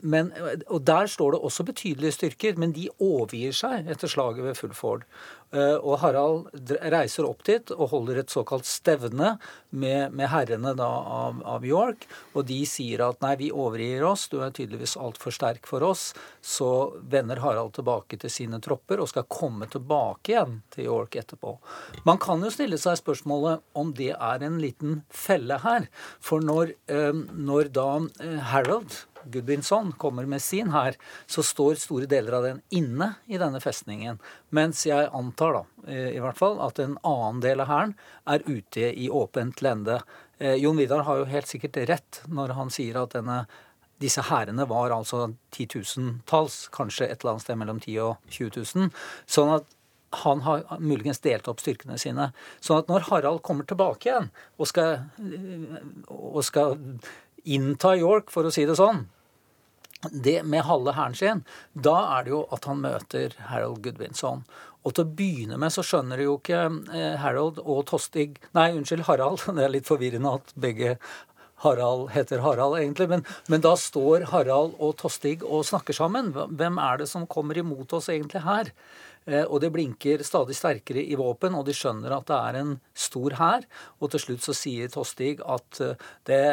men, og der står det også betydelige styrker, men de overgir seg etter slaget ved Fulford. Eh, og Harald reiser opp dit og holder et såkalt stevne med, med herrene da, av, av, York. Og de sier at nei, vi overgir oss, du er tydeligvis altfor sterk for oss. Så vender Harald tilbake til sine tropper og skal komme tilbake igjen til York etterpå. Man kan jo stille seg spørsmålet om det er en liten felle her. For når, eh, når da Harald... Harold Gudbrandsson kommer med sin hær, så står store deler av den inne i denne festningen. Mens jeg antar, da, eh, i hvert fall, at en annen del av hæren er ute i åpent lende. Eh, Jon Vidar har jo helt sikkert rett når han sier at denne disse hærene var altså titusentalls, kanskje et eller annet sted mellom 10 og 20 000. Sånn at han har muligens delt opp styrkene sine. Sånn at når Harald kommer tilbake igjen og skal, og skal innta York, for å si det sånn, det med halve hæren sin, da er det jo at han møter Harold Goodwinson. Og til å begynne med så skjønner jo ikke eh, Harold og Tostig Nei, unnskyld, Harald. <laughs> Det er litt forvirrende at begge Harald heter Harald, egentlig. Men, men, da står Harald og Tostig og snakker sammen. Hvem er det som kommer imot oss egentlig her? Eh, og det blinker stadig sterkere i våpen, og de skjønner at det er en stor hær. Og til slutt så sier Tostig at eh, det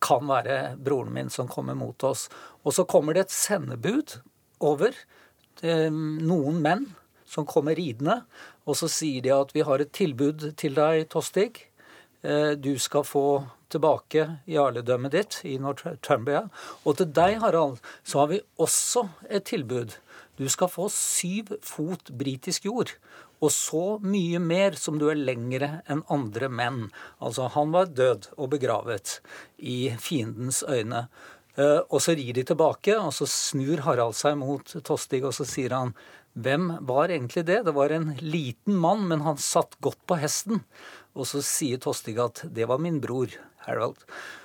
kan være broren min som kommer mot oss. Og så kommer det et sendebud over eh, noen menn som kommer ridende. Og så sier de at vi har et tilbud til deg, Tostig. Du skal få tilbake jarledømmet ditt i Northumbria. Og til deg, Harald, så har vi også et tilbud. Du skal få syv fot britisk jord. Og så mye mer som du er lengre enn andre menn. Altså, han var død og begravet i fiendens øyne. Eh, og så rir de tilbake, og så snur Harald seg mot Tostig, og så sier han hvem var egentlig det? Det var en liten mann, men han satt godt på hesten. Og så sier Tostig at det var min bror, Harold.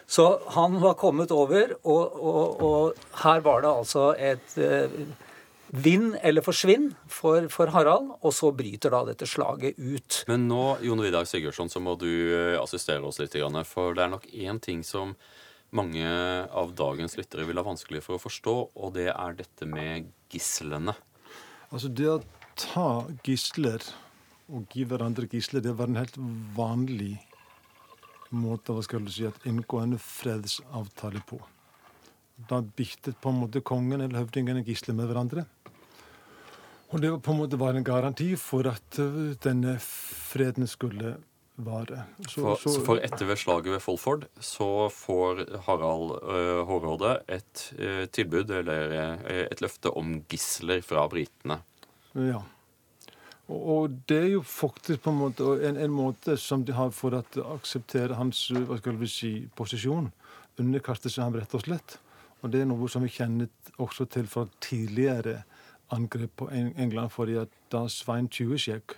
Så han var kommet over, og, og, og her var det altså et eh, Vinn eller forsvinn for, for, Harald, og så bryter da dette slaget ut. Men nå Jon Vidar Sigurdsson, så må du eh, assistere oss litt. For det er nok én ting som mange av dagens lyttere vil ha vanskelig for å forstå, og det er dette med gislene. Altså det å ta gisler og gi hverandre gisler, det var en helt vanlig måte hva skal du si, at inngå en fredsavtale på. Da byttet på en måte kongen eller høvdingen gisler med hverandre. Og det var på en måte var en garanti for at uh, denne freden skulle vare. Så for, så, for etter ved slaget ved Folford så får Harald uh, Hårråde et uh, tilbud, eller uh, et løfte om gisler fra britene. Ja. Og, og, det er jo faktisk på en måte en, en, måte som de har for å akseptere hans hva skal vi si, posisjon. Underkaste seg ham, rett og slett. Og det er noe som vi kjenner også til fra tidligere angrep på England fordi at da Svein Tjuveskjegg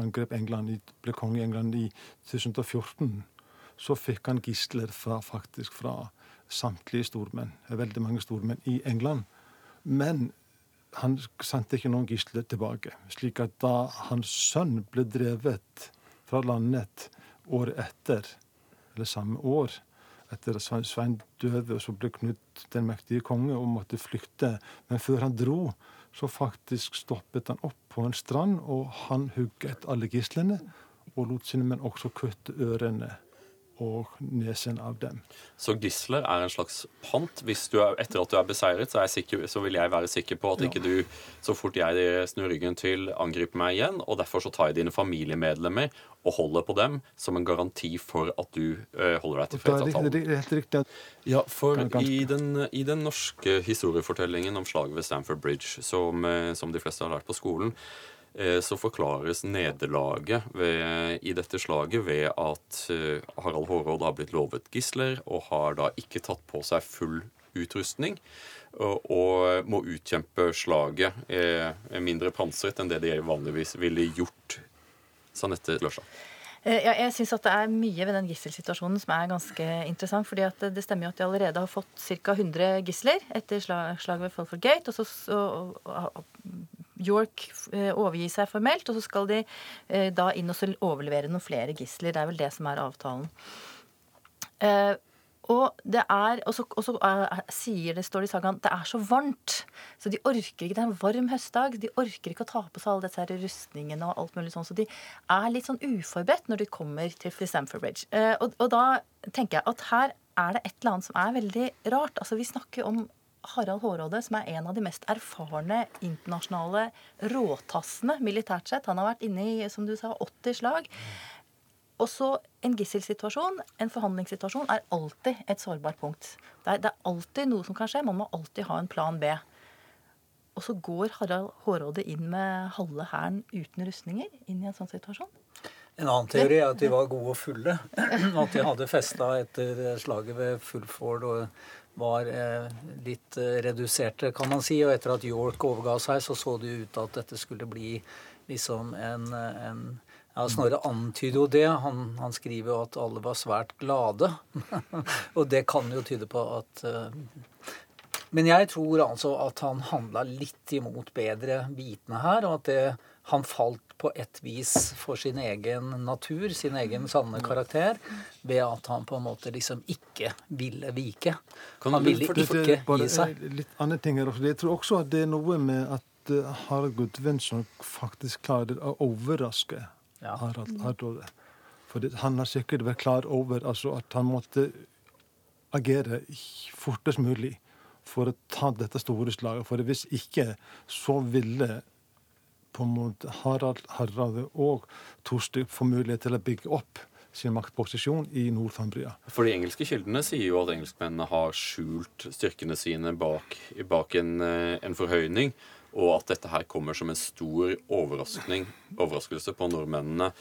angrep England, ble konge i England i 2014, så fikk han gisler fra, faktisk fra samtlige stormenn, veldig mange stormenn i England. Men han sendte ikke noen gisler tilbake. slik at da hans sønn ble drevet fra landet året etter, eller samme år, etter at Svein døde, og så ble Knut den mektige konge og måtte flykte. Men før han dro, så faktisk stoppet han opp på en strand, og han hugget alle gislene og lot sine menn også kutte ørene og nesen av dem. Så gisler er en slags pant? Hvis du er, etter at du er beseiret, så, er sikker, så, vil jeg være sikker på at ja. ikke du, så fort jeg snur ryggen til, angriper meg igjen. Og derfor så tar jeg dine familiemedlemmer og holder på dem som en garanti for at du ø, holder deg til fredsavtalen. Ja, for i den, i den, norske historiefortellingen om slaget ved Stamford Bridge, som, uh, som de fleste har lært på skolen, Eh, så forklares nederlaget i dette slaget ved at eh, Harald Hårråd har blitt lovet gisler og har da ikke tatt på seg full utrustning. Og, må utkjempe slaget eh, mindre pansret enn det de vanligvis ville gjort. Sanette Lørsand. Ja, jeg syns det er mye ved den gisselsituasjonen som er ganske interessant. fordi Det stemmer jo at de allerede har fått ca. 100 gisler etter slaget ved Folford Gate. Og så og, York overgir overgi seg formelt, og så skal de eh, da inn og overlevere noen flere gisler. Det er vel det som er avtalen. Og det er, og så, og så sier det, står det i sagaen det er så varmt. Så de orker ikke, Det er en varm høstdag. De orker ikke å ta på seg alle disse rustningene og alt mulig sånn. Så de er litt sånn uforberedt når de kommer til Stamford Bridge. Og, og da tenker jeg at her er det et eller annet som er veldig rart. Altså Vi snakker om Harald Hårråde, som er en av de mest erfarne internasjonale råtassene militært sett. Han har vært inne i som du sa, 80 slag. Og så En gisselsituasjon, en forhandlingssituasjon, er alltid et sårbart punkt. Det er, det er, alltid noe som kan skje. Man må alltid ha en plan B. Og så går Harald Hårråde inn med halve hæren uten rustninger inn i en sånn situasjon. En annen teori er at de var gode og fulle. <clears throat> At de hadde festa etter slaget ved Fulford og var eh, litt eh, reduserte, kan man si. Og etter at York overga seg, så så det ut at dette skulle bli liksom en, en ja, Snorre antyder jo det. Han, han, skriver jo at alle var svært glade. <laughs> og det kan jo tyde på at uh, Men jeg tror altså at han handla litt imot bedre vitende her, og at det, han falt på et vis for sin egen natur, sin egen sanne karakter, ved at han på en måte liksom ikke ville vike. Han ville ikke gi seg. Litt andre ting her også. Jeg tror også at det er noe med at eh, Harald Gudvendsson faktisk klarer å overraske ja. Harald Hardråde. For han har sikkert vært klar over altså, at han måtte agere fortest mulig for å ta dette store slaget. For hvis ikke, så ville på en måte Harald Harald og Torstein få mulighet til å bygge opp sin maktposisjon i Nord-Fambria. For De engelske kildene sier jo at engelskmennene har skjult styrkene sine bak, bak en, eh, en forhøyning og at dette her kommer som en stor overraskelse på nordmennene.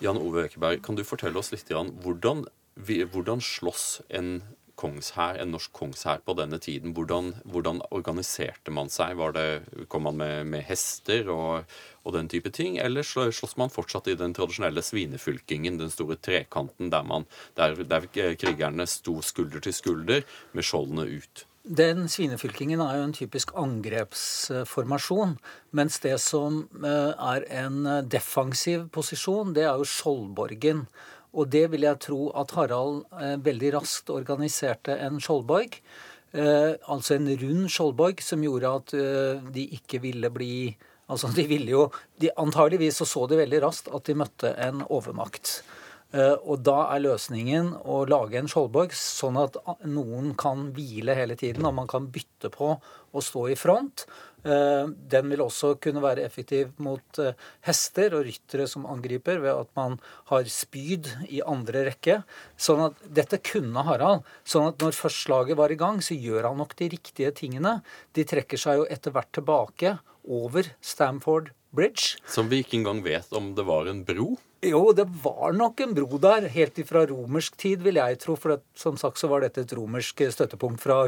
Jan Ove Økeberg, kan du fortelle oss litt hvordan, hvordan slåss en kongshær, en norsk kongshær på denne tiden? Hvordan, hvordan, organiserte man seg? Det, kom man med, med hester og, og, den type ting? Eller slåss man fortsatt i den tradisjonelle svinefylkingen, den store trekanten der, man, der, der krigerne sto skulder til skulder med skjoldene ut? Den svinefylkingen er jo en typisk angrepsformasjon. Mens det som eh, er en defensiv posisjon, det er jo Skjoldborgen. Og det vil jeg tro at Harald eh, veldig raskt organiserte en skjoldborg. Eh, altså en rund skjoldborg som gjorde at de ikke ville bli Altså de ville jo de, Antageligvis så så de veldig raskt at de møtte en overmakt. Eh, og da er løsningen å lage en skjoldborg sånn at noen kan hvile hele tiden, og man kan bytte på å stå i front. Eh, den vil også kunne være effektiv mot eh, hester og ryttere som angriper, ved at man har spyd i andre rekke. Sånn at dette kunne Harald. Sånn at når først slaget var i gang, så gjør han nok de riktige tingene. De trekker seg jo etter hvert tilbake over Stamford Bridge. Som vi ikke engang vet om det var en bro? Jo, det var nok en bro der, helt ifra romersk tid, vil jeg tro. For det, som sagt så var dette et romersk støttepunkt fra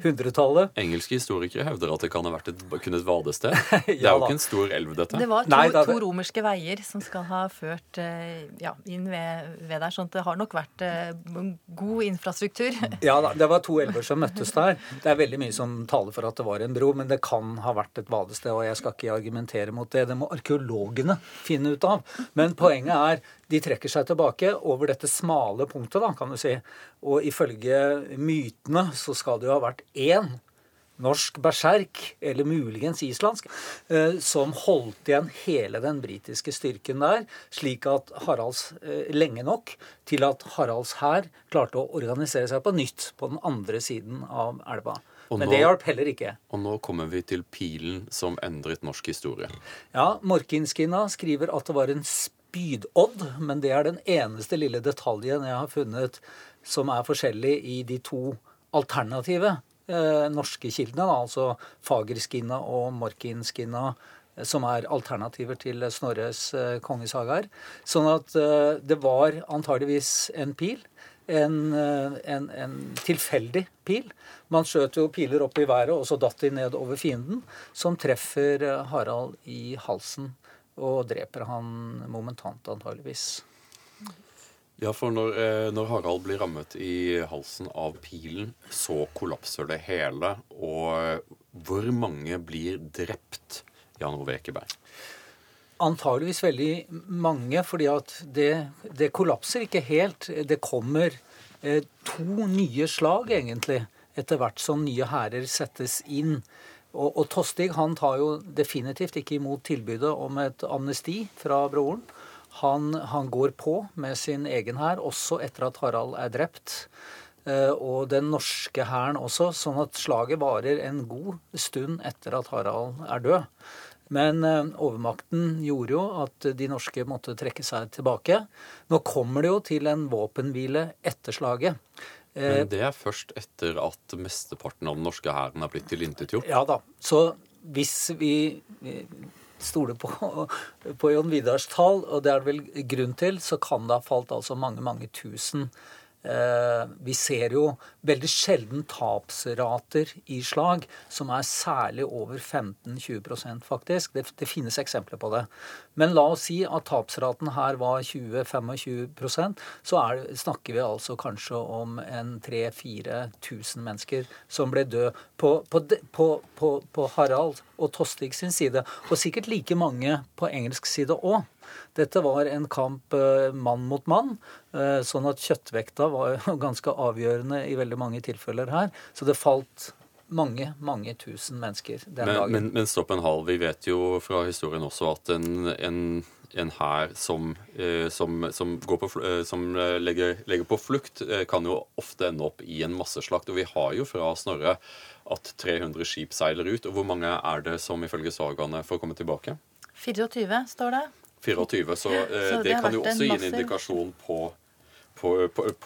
hundretallet. Engelske historikere hevder at det kan ha vært et, kun et vadested. ja, <laughs> det er jo ikke en stor elv, dette. Det var to, Nei, da, to romerske veier som skal ha ført eh, ja, inn ved, ved der. sånn at det har nok vært uh, god infrastruktur. <laughs> ja da, det var to elver som møttes der. Det er veldig mye som taler for at det var en bro, men det kan ha vært et vadested, og jeg skal ikke argumentere mot det. Det må arkeologene finne ut av. Men poenget er er de trekker seg tilbake over dette smale punktet, da, kan du si. Og ifølge mytene så skal det jo ha vært én norsk berserk, eller muligens islandsk, eh, som holdt igjen hele den britiske styrken der, slik at Haralds eh, lenge nok til at Haralds hær klarte å organisere seg på nytt på den andre siden av elva. Men nå, det hjalp heller ikke. Og nå kommer vi til pilen som endret norsk historie. Ja, Morkinskinna skriver at det var en spydodd, men det er den eneste lille detaljen jeg har funnet som er forskjellig i de to alternative eh, norske kildene, da, altså Fagerskinna og Morkinskinna, eh, som er alternativer til Snorres eh, kongesagaer. Sånn at eh, det var antageligvis en pil. En, eh, en, en, tilfeldig pil. Man skjøt jo piler opp i været, og så datt de ned over fienden, som treffer eh, Harald i halsen og dreper han momentant, antageligvis. Ja, for når, eh, når, Harald blir rammet i halsen av pilen, så kollapser det hele. Og hvor mange blir drept, Jan Ove Ekeberg? Antageligvis veldig mange, fordi at det, det kollapser ikke helt. Det kommer eh, to nye slag, egentlig, etter hvert som nye hærer settes inn. Og, og Tostig han tar jo definitivt ikke imot tilbudet om et amnesti fra broren. Han, han går på med sin egen hær, også etter at Harald er drept. Eh, og den norske hæren også, sånn at slaget varer en god stund etter at Harald er død. Men eh, overmakten gjorde jo at de norske måtte trekke seg tilbake. Nå kommer det jo til en våpenhvile etter slaget. Eh, Men det er først etter at mesteparten av den norske hæren er blitt tilintetgjort? Ja da. Så hvis vi stoler på, på Jon Vidars tall, og det er det vel grunn til, så kan det ha falt altså mange, mange tusen Eh, vi ser jo veldig sjelden tapsrater i slag som er særlig over 15-20% faktisk. Det, det, finnes eksempler på det. Men la oss si at tapsraten her var 20-25 så er, snakker vi altså kanskje om en 3000-4000 mennesker som ble død på, på, på, på Harald og Tostig sin side. Og sikkert like mange på engelsk side òg. Dette var en kamp eh, mann mot mann, eh, sånn at kjøttvekta var <laughs> ganske avgjørende i veldig mange tilfeller her. Så det falt mange, mange tusen mennesker den men, dagen. Men, men stopp en halv. Vi vet jo fra historien også at en, en, en hær som, eh, som, som, på, som legger, legger, på flukt, kan jo ofte ende opp i en masseslakt. Og vi har jo fra Snorre at 300 skip seiler ut. Og hvor mange er det som ifølge sagaene får komme tilbake? 24, står det. 24, så, eh, så det, kan jo også gi en indikasjon på, på,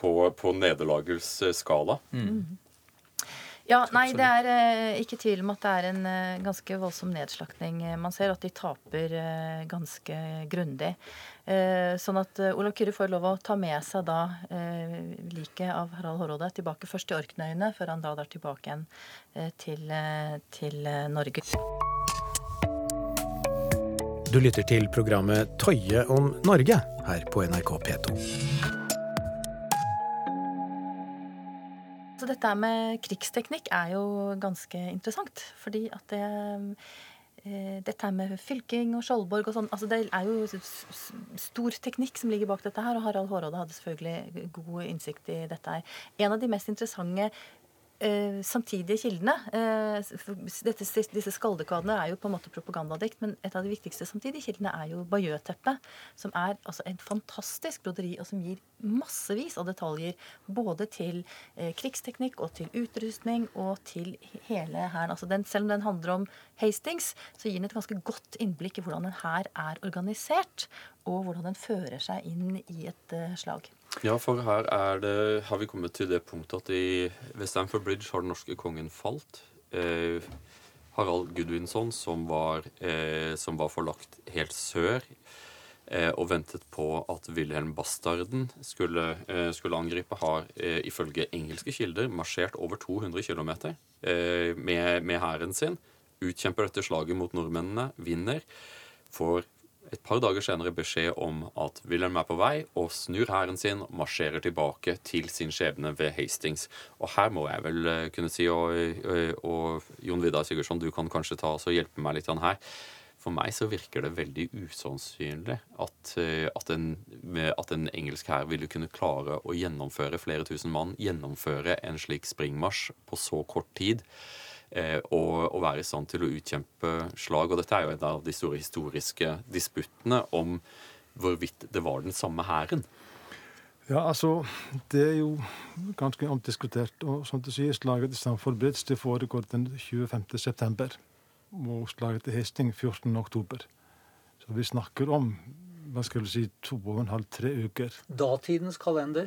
på, på nederlagets skala. Mm. Ja, nei, det er eh, ikke tvil om at det er en eh, ganske voldsom nedslaktning man ser. At de taper eh, ganske grundig. Eh, sånn at Olav Kyrre får lov å ta med seg da liket av Harald Hårråde tilbake først til Orknøyene, før han da drar tilbake igjen til, til Norge. Du lytter til programmet Tøye om Norge her på NRK P2. Så dette med krigsteknikk er jo ganske interessant. Fordi at det eh, dette med fylking og Skjoldborg og sånn altså Det er jo stor teknikk som ligger bak dette her. Og Harald Hårråde hadde selvfølgelig god innsikt i dette her. En av de mest interessante eh, samtidige kildene. Eh, dette, disse skaldekadene er jo på en måte propagandadikt, men et av de viktigste samtidige kildene er jo Bayeux-teppet, som er altså en fantastisk broderi, og som gir massevis av detaljer både til eh, krigsteknikk og til utrustning og til hele hæren. Altså selv om den handler om Hastings, så gir den et ganske godt innblikk i hvordan en hær er organisert, og hvordan den fører seg inn i et uh, slag. Ja, for her det, har vi kommet til det punktet at i, ved Stamford Bridge har den norske kongen falt. Eh, Harald Gudvinsson, som var, eh, som var forlagt helt sør eh, og ventet på at Wilhelm Bastarden skulle, eh, skulle angripe, har eh, ifølge engelske kilder marsjert over 200 km eh, med hæren sin. Utkjemper dette slaget mot nordmennene, vinner. Får et par dager senere beskjed om at Wilhelm er på vei og snur hæren sin og marsjerer tilbake til sin skjebne ved Hastings. Og her må jeg vel eh, kunne si, og, og, og Jon Vidar Sigurdsson, du kan kanskje ta og hjelpe meg litt her. For meg så virker det veldig usannsynlig at, eh, at, en, at en engelsk hær ville kunne klare å gjennomføre flere tusen mann, gjennomføre en slik springmarsj på så kort tid eh, og, og, være i stand til å utkjempe slag. Og dette er jo en av de store historiske disputtene om hvorvidt det var den samme hæren. Ja, altså, Det er jo ganske omdiskutert. Og som du sier, slaget til Stamford Bridge det foregår den 25. september. Og slaget til Hesting 14. oktober. Så vi snakker om hva skal vi si, to og en halv, tre uker. Datidens kalender?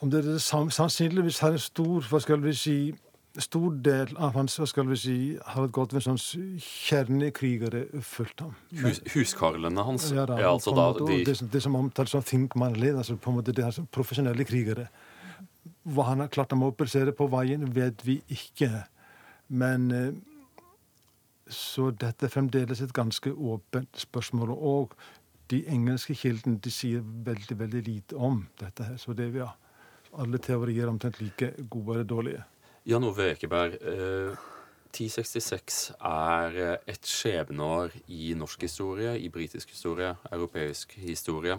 Om det er sannsynligvis har en stor hva skal vi si, stor del av hans hva skal vi si, Harald sånn kjernekrigere fulgte ham. Hus, huskarlene hans ja, da, er altså da de... Det, det, som omtales som Finkmannled, altså på en måte det er som profesjonelle krigere. Hva han har klart å mobilisere på veien, vet vi ikke. Men eh, Så dette er fremdeles et ganske åpent spørsmål. Og de engelske kildene de sier veldig, veldig lite om dette. her, Så det er ja, alle teorier omtrent like gode eller dårlige. Jan Ove Ekeberg, eh, 1066 er eh, et skjebneår i norsk historie, i britisk historie, europeisk historie.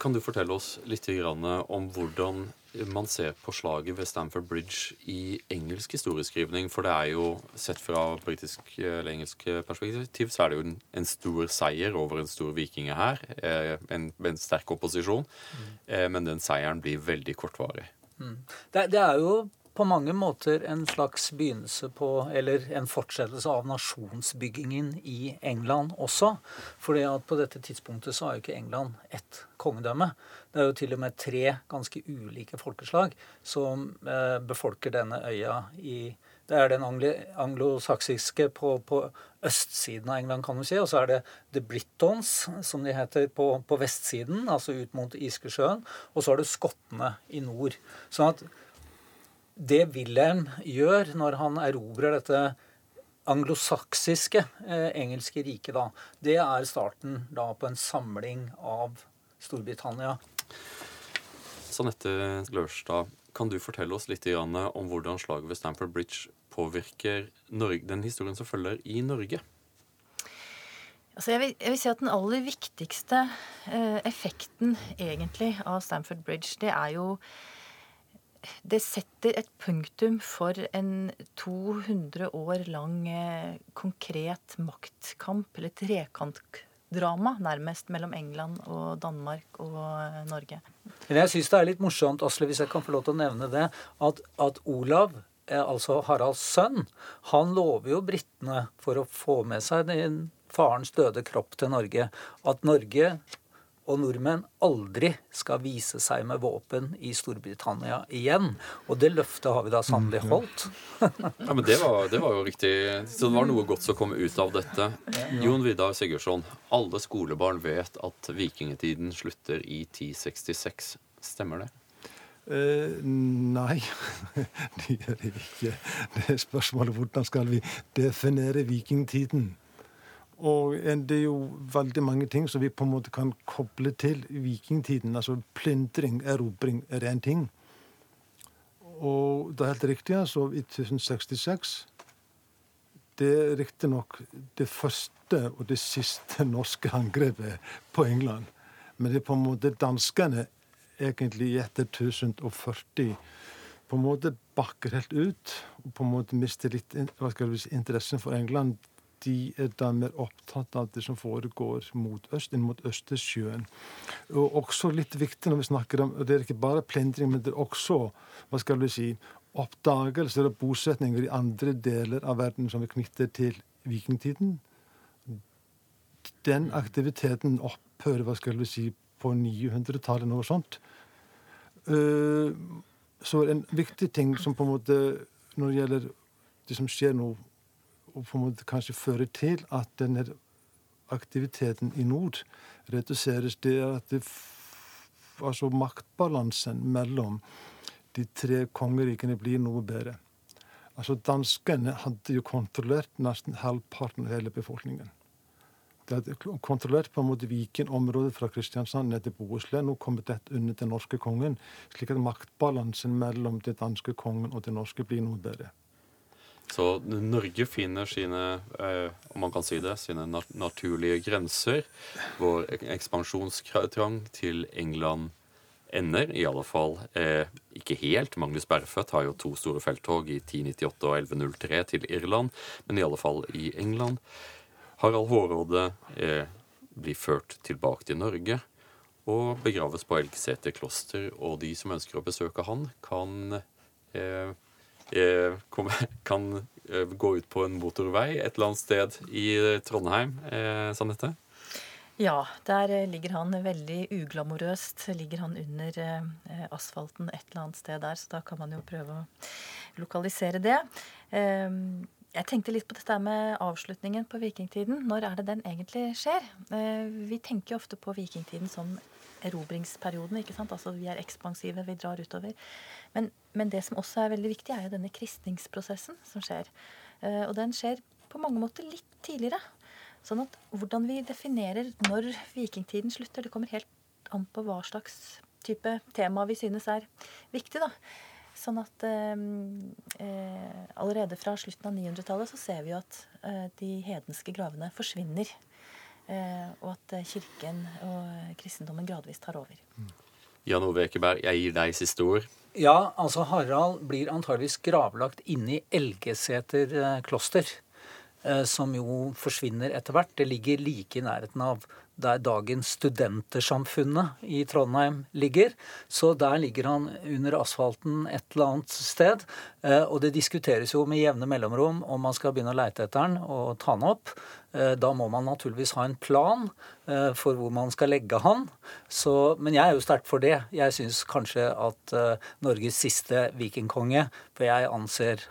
Kan du fortelle oss litt om hvordan man ser på slaget ved Stamford Bridge i engelsk historieskrivning? For det er jo, sett fra britisk eller engelsk perspektiv, så er det jo en, en stor seier over en stor vikingehær. Eh, en, en sterk opposisjon. Mm. Men den seieren blir veldig kortvarig. Mm. Det, det, er jo på mange måter en slags begynnelse på, eller en fortsettelse av nasjonsbyggingen i England også. fordi at på dette tidspunktet så har jo ikke England ett kongedømme. Det er jo til og med tre ganske ulike folkeslag som eh, befolker denne øya i det er den anglosaksiske på, på, østsiden av England, kan du si. Og så er det The Britons, som de heter, på, på vestsiden, altså ut mot Iskesjøen. Og så er det skottene i nord. Sånn at det Wilhelm gjør når han erobrer dette anglosaksiske eh, engelske riket, da, det er starten da på en samling av Storbritannia. Sanette Lørstad, kan du fortelle oss litt om hvordan slaget ved Stamford Bridge påvirker den historien som følger i Norge? Altså jeg, vil, jeg, vil, si at Den aller viktigste eh, effekten egentlig av Stamford Bridge, det er jo det setter et punktum for en 200 år lang eh, konkret maktkamp, eller trekantdrama, nærmest, mellom England og Danmark og eh, Norge. Men jeg syns det er litt morsomt, Asle, hvis jeg kan få lov til å nevne det, at, at Olav eh, altså Haralds sønn, han lover jo britene for å få med seg den farens døde kropp til Norge, at Norge og nordmenn aldri skal vise seg med våpen i Storbritannia igjen. Og det løftet har vi da sannelig mm, holdt. ja, men det var, det var, jo riktig. Så det var noe godt som kom ut av dette. Jon Vidar Sigurdsson, alle skolebarn vet at vikingtiden slutter i 1066. Stemmer det? Uh, nei, <laughs> det gjør det ikke. Det er spørsmålet hvordan skal vi definere vikingtiden? Og det er jo veldig mange ting som vi på en måte kan koble til vikingtiden. Altså plyndring, erobring, er én ting. Og det er helt riktig, altså, i 1066 Det er riktignok det første og det siste norske angrepet på England. Men det er på en måte danskene egentlig etter 1040 på en måte bakker helt ut og på en måte mister litt hva skal si, interessen for England de er da mer opptatt av det som foregår mot øst, inn mot Østersjøen. Og også litt viktig når vi snakker om og Det er ikke bare plendring, men det er også hva skal vi si, oppdagelser og bosetninger i andre deler av verden som vi knytter til vikingtiden. Den aktiviteten opphører hva skal vi si, på 900-tallet, noe sånt. Eh, så en viktig ting som på en måte når det gjelder det som skjer nå og på en måte kanskje føre til at denne aktiviteten i nord reduseres, det er at det, altså maktbalansen mellom de tre kongerikene blir noe bedre. Altså Danskene hadde jo kontrollert nesten halvparten av hele befolkningen. De hadde kontrollert på en måte Viken-området fra Kristiansand ned til Bohuslän. Nå kommer dette under den norske kongen, slik at maktbalansen mellom den danske kongen og den norske blir noe bedre. Så Norge finner sine, eh, om man kan si det, sine nat naturlige grenser. Vår ekspansjonstrang til England ender, i alle fall eh, ikke helt. Magnus Berfødt har jo to store felttog i 1098 og 1103 til Irland, men i alle fall i England. Harald Hårråde eh, blir ført tilbake til Norge og begraves på Elgseter kloster. Og de som ønsker å besøke han, kan eh, <laughs> kan eh, gå ut på en motorvei et eller annet sted i Trondheim. Eh, Sanette? Ja, der ligger han veldig uglamorøst. Ligger han under asfalten et eller annet sted der, så da kan man jo prøve å lokalisere det. Jeg tenkte litt på dette med avslutningen på vikingtiden. Når er det den egentlig skjer? Vi tenker jo ofte på vikingtiden som erobringsperioden. ikke sant? Altså Vi er ekspansive, vi drar utover. Men, men, det som også er veldig viktig, er jo denne kristningsprosessen som skjer. Uh, og den skjer på mange måter litt tidligere. Sånn at hvordan vi definerer når vikingtiden slutter, det kommer helt an på hva slags type tema vi synes er viktig. da. Sånn at eh, uh, allerede fra slutten av 900-tallet så ser vi jo at de hedenske gravene forsvinner. Og at kirken og kristendommen gradvis tar over. Jan Ove Ekeberg, jeg gir deg siste ord. Ja, altså Harald blir antageligvis gravlagt inne i Elgeseter eh, kloster. Eh, som jo forsvinner etter hvert. Det ligger like i nærheten av der dagens Studentersamfunnet i Trondheim ligger. Så der ligger han under asfalten et eller annet sted. Eh, og det diskuteres jo med jevne mellomrom om man skal begynne å leite etter han og ta han opp. Eh, da må man naturligvis ha en plan eh, for hvor man skal legge han. Så, men jeg er jo sterkt for det. Jeg syns kanskje at uh, Norges siste vikingkonge, for jeg anser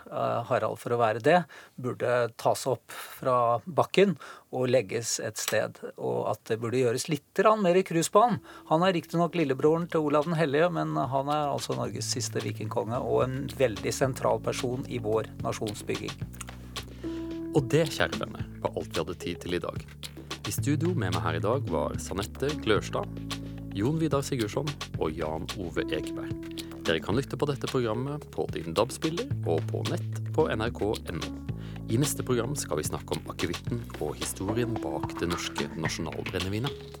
Harald for å være det, burde tas opp fra bakken og legges et sted. Og at det burde gjøres litt mer i krus på han. Han er riktignok lillebroren til Olav den hellige, men han er altså Norges siste vikingkonge og en veldig sentral person i vår nasjonsbygging. Og det, kjære venner, var alt vi hadde tid til i dag. I studio med meg her i dag var Sanette Glørstad, Jon Vidar Sigurdsson og Jan Ove Ekeberg. Dere kan lytte på dette programmet på din DAB-spiller og på nett på nrk.no. I neste program skal vi snakke om akevitten og historien bak det norske nasjonalbrennevinet.